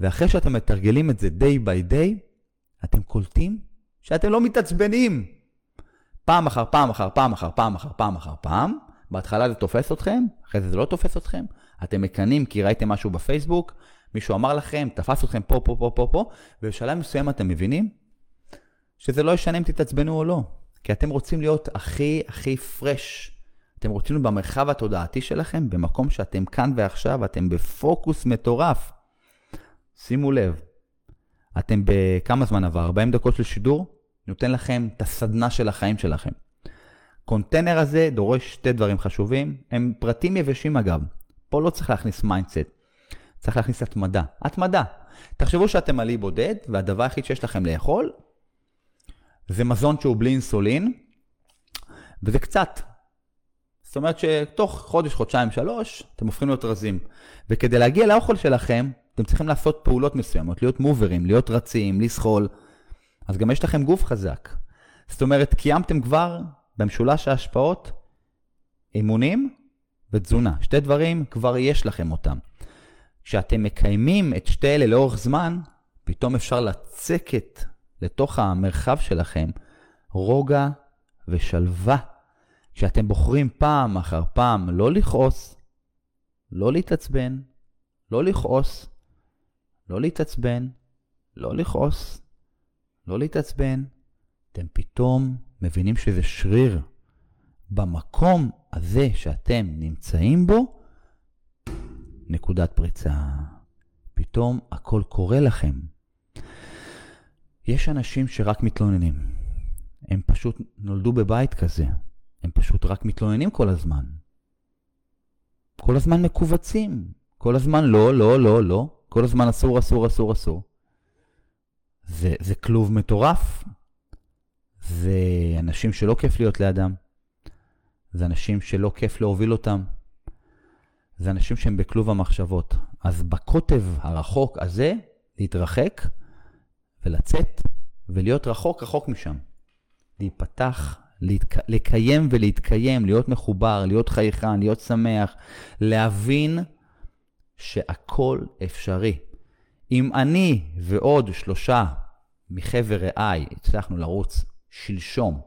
ואחרי שאתם מתרגלים את זה day by day, אתם קולטים שאתם לא מתעצבנים. פעם אחר פעם אחר פעם אחר פעם אחר פעם אחר פעם, בהתחלה זה תופס אתכם, אחרי זה זה לא תופס אתכם, אתם מקנאים כי ראיתם משהו בפייסבוק, מישהו אמר לכם, תפס אתכם פה, פה, פה, פה, פה, ובשלב מסוים אתם מבינים שזה לא ישנה אם תתעצבנו או לא, כי אתם רוצים להיות הכי הכי פרש. אתם רוצים להיות במרחב התודעתי שלכם, במקום שאתם כאן ועכשיו, אתם בפוקוס מטורף. שימו לב, אתם בכמה זמן עבר? 40 דקות של שידור? נותן לכם את הסדנה של החיים שלכם. קונטיינר הזה דורש שתי דברים חשובים, הם פרטים יבשים אגב. פה לא צריך להכניס mindset, צריך להכניס התמדה. התמדה. תחשבו שאתם עלי בודד, והדבר היחיד שיש לכם לאכול זה מזון שהוא בלי אינסולין, וזה קצת. זאת אומרת שתוך חודש, חודשיים, שלוש, אתם הופכים להיות רזים. וכדי להגיע לאוכל שלכם, אתם צריכים לעשות פעולות מסוימות, להיות מוברים, להיות רצים, לסחול. אז גם יש לכם גוף חזק. זאת אומרת, קיימתם כבר במשולש ההשפעות אימונים ותזונה. שתי דברים, כבר יש לכם אותם. כשאתם מקיימים את שתי אלה לאורך זמן, פתאום אפשר לצקת לתוך המרחב שלכם רוגע ושלווה. כשאתם בוחרים פעם אחר פעם לא לכעוס, לא להתעצבן, לא לכעוס, לא להתעצבן, לא לכעוס, לא להתעצבן, אתם פתאום מבינים שזה שריר. במקום הזה שאתם נמצאים בו, נקודת פריצה. פתאום הכל קורה לכם. יש אנשים שרק מתלוננים. הם פשוט נולדו בבית כזה. הם פשוט רק מתלוננים כל הזמן. כל הזמן מכווצים. כל הזמן לא, לא, לא, לא. כל הזמן אסור, אסור, אסור, אסור. זה, זה כלוב מטורף. זה אנשים שלא כיף להיות לידם. זה אנשים שלא כיף להוביל אותם. זה אנשים שהם בכלוב המחשבות. אז בקוטב הרחוק הזה, להתרחק ולצאת ולהיות רחוק רחוק משם. להיפתח, להתק... לקיים ולהתקיים, להיות מחובר, להיות חייכן, להיות שמח, להבין שהכל אפשרי. אם אני ועוד שלושה מחבר רעיי הצלחנו לרוץ שלשום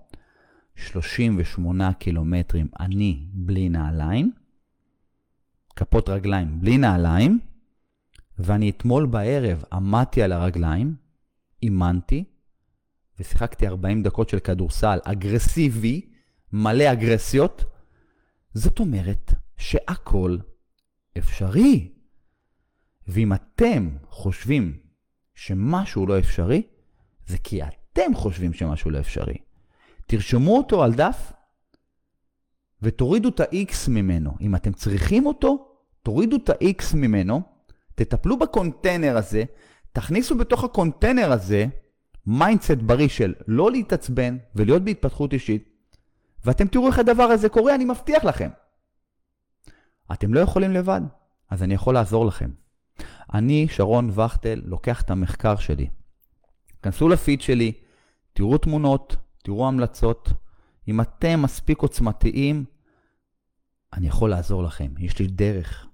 38 קילומטרים, אני בלי נעליים, כפות רגליים בלי נעליים, ואני אתמול בערב עמדתי על הרגליים, אימנתי, ושיחקתי 40 דקות של כדורסל אגרסיבי, מלא אגרסיות, זאת אומרת שהכל אפשרי. ואם אתם חושבים שמשהו לא אפשרי, זה כי אתם חושבים שמשהו לא אפשרי. תרשמו אותו על דף ותורידו את ה-X ממנו. אם אתם צריכים אותו, תורידו את ה-X ממנו, תטפלו בקונטיינר הזה, תכניסו בתוך הקונטיינר הזה mindset בריא של לא להתעצבן ולהיות בהתפתחות אישית, ואתם תראו איך הדבר הזה קורה, אני מבטיח לכם. אתם לא יכולים לבד, אז אני יכול לעזור לכם. אני, שרון וכטל, לוקח את המחקר שלי. כנסו לפיד שלי, תראו תמונות, תראו המלצות. אם אתם מספיק עוצמתיים, אני יכול לעזור לכם. יש לי דרך,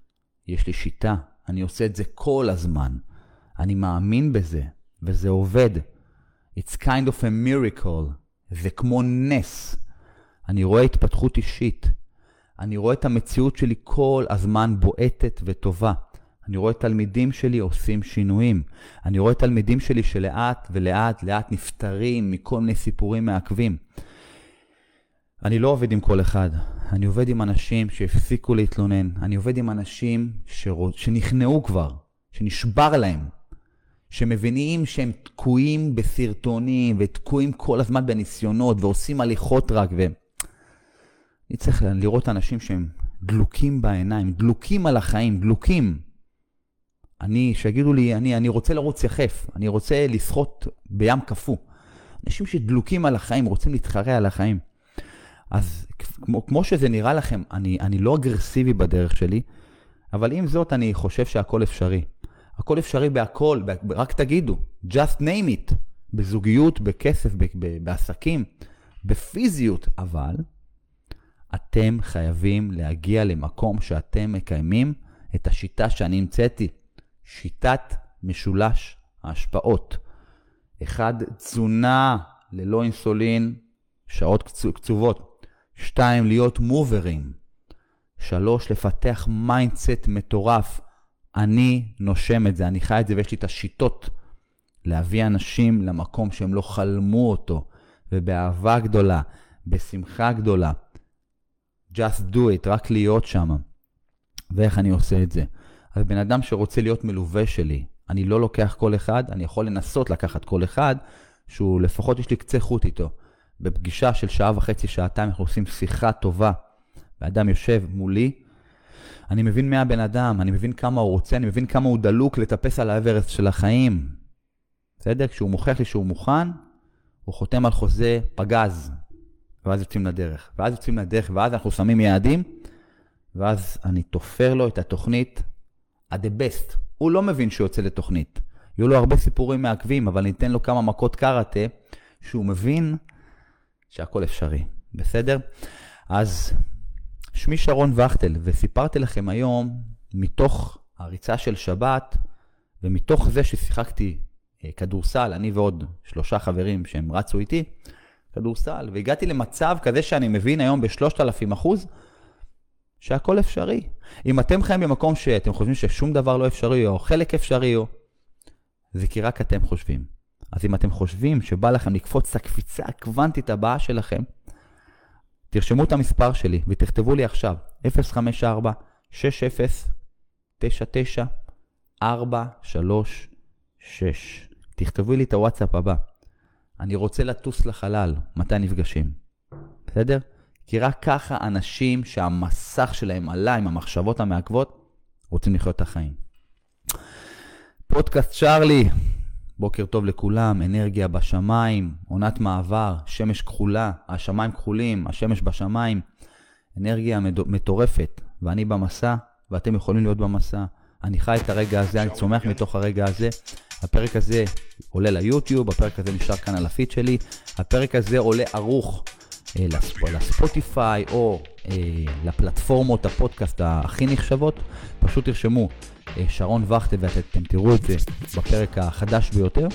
יש לי שיטה, אני עושה את זה כל הזמן. אני מאמין בזה, וזה עובד. It's kind of a miracle. זה כמו נס. אני רואה התפתחות אישית. אני רואה את המציאות שלי כל הזמן בועטת וטובה. אני רואה תלמידים שלי עושים שינויים. אני רואה תלמידים שלי שלאט ולאט לאט נפטרים מכל מיני סיפורים מעכבים. אני לא עובד עם כל אחד, אני עובד עם אנשים שהפסיקו להתלונן. אני עובד עם אנשים שרוצ... שנכנעו כבר, שנשבר להם. שמבינים שהם תקועים בסרטונים ותקועים כל הזמן בניסיונות ועושים הליכות רק ו... אני צריך לראות אנשים שהם דלוקים בעיניים, דלוקים על החיים, דלוקים. אני, שיגידו לי, אני, אני רוצה לרוץ יחף, אני רוצה לשחות בים קפוא. אנשים שדלוקים על החיים, רוצים להתחרע על החיים. אז כמו, כמו שזה נראה לכם, אני, אני לא אגרסיבי בדרך שלי, אבל עם זאת אני חושב שהכל אפשרי. הכל אפשרי בהכל, רק תגידו, just name it, בזוגיות, בכסף, בעסקים, בפיזיות, אבל אתם חייבים להגיע למקום שאתם מקיימים את השיטה שאני המצאתי, שיטת משולש ההשפעות. אחד, תזונה ללא אינסולין, שעות קצובות. שתיים, להיות מחוברים. שלוש, לפתח mindset מטורף. אני נושם את זה, אני חי את זה ויש לי את השיטות להביא אנשים למקום שהם לא חלמו אותו, ובאהבה גדולה, בשמחה גדולה. just do it, רק להיות שם. ואיך אני עושה את זה? אז בן אדם שרוצה להיות מלווה שלי, אני לא לוקח כל אחד, אני יכול לנסות לקחת כל אחד, שהוא לפחות יש לי קצה חוט איתו. בפגישה של שעה וחצי, שעתיים, אנחנו עושים שיחה טובה, ואדם יושב מולי, אני מבין מי הבן אדם, אני מבין כמה הוא רוצה, אני מבין כמה הוא דלוק לטפס על האברסט של החיים. בסדר? כשהוא מוכיח לי שהוא מוכן, הוא חותם על חוזה פגז, ואז יוצאים לדרך. ואז יוצאים לדרך, ואז אנחנו שמים יעדים, ואז אני תופר לו את התוכנית ה-the best. הוא לא מבין שהוא יוצא לתוכנית. יהיו לו הרבה סיפורים מעכבים, אבל ניתן לו כמה מכות קראטה, שהוא מבין שהכל אפשרי. בסדר? אז שמי שרון וכטל, וסיפרתי לכם היום, מתוך הריצה של שבת, ומתוך זה ששיחקתי אה, כדורסל, אני ועוד שלושה חברים שהם רצו איתי, כדורסל, והגעתי למצב כזה שאני מבין היום ב-3,000 אחוז, שהכל אפשרי. אם אתם חיים במקום שאתם חושבים ששום דבר לא אפשרי, או חלק אפשרי, או... זה כי רק אתם חושבים. אז אם אתם חושבים שבא לכם לקפוץ את הקפיצה הקוונטית הבאה שלכם, תרשמו את המספר שלי ותכתבו לי עכשיו, 054 60 99 436. תכתבו לי את הוואטסאפ הבא. אני רוצה לטוס לחלל, מתי נפגשים? בסדר? כי רק ככה אנשים שהמסך שלהם עלה עם המחשבות המעכבות, רוצים לחיות את החיים. פודקאסט צ'ארלי, בוקר טוב לכולם, אנרגיה בשמיים, עונת מעבר, שמש כחולה, השמיים כחולים, השמש בשמיים, אנרגיה מטורפת, ואני במסע, ואתם יכולים להיות במסע. אני חי את הרגע הזה, אני צומח מתוך הרגע הזה. הפרק הזה עולה ליוטיוב, הפרק הזה נשאר כאן על הפיד שלי, הפרק הזה עולה ערוך אה, לספוטיפיי או אה, לפלטפורמות הפודקאסט הכי נחשבות, פשוט תרשמו שרון וכטל ואתם תראו את זה בפרק החדש ביותר.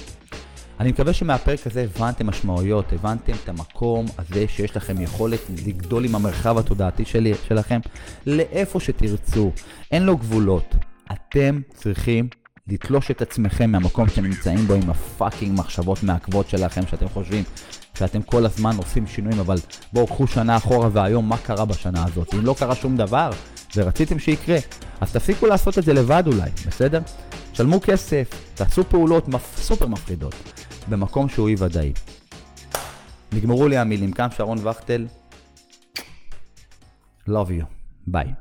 אני מקווה שמהפרק הזה הבנתם משמעויות, הבנתם את המקום הזה שיש לכם יכולת לגדול עם המרחב התודעתי שלי, שלכם לאיפה שתרצו, אין לו גבולות. אתם צריכים לתלוש את עצמכם מהמקום שאתם נמצאים בו עם הפאקינג מחשבות מעכבות שלכם, שאתם חושבים שאתם כל הזמן עושים שינויים, אבל בואו קחו שנה אחורה והיום מה קרה בשנה הזאת. אם לא קרה שום דבר ורציתם שיקרה, אז תפסיקו לעשות את זה לבד אולי, בסדר? שלמו כסף, תעשו פעולות מפ... סופר מפחידות במקום שהוא אי ודאי. נגמרו לי המילים, כאן שרון וכטל, love you, ביי.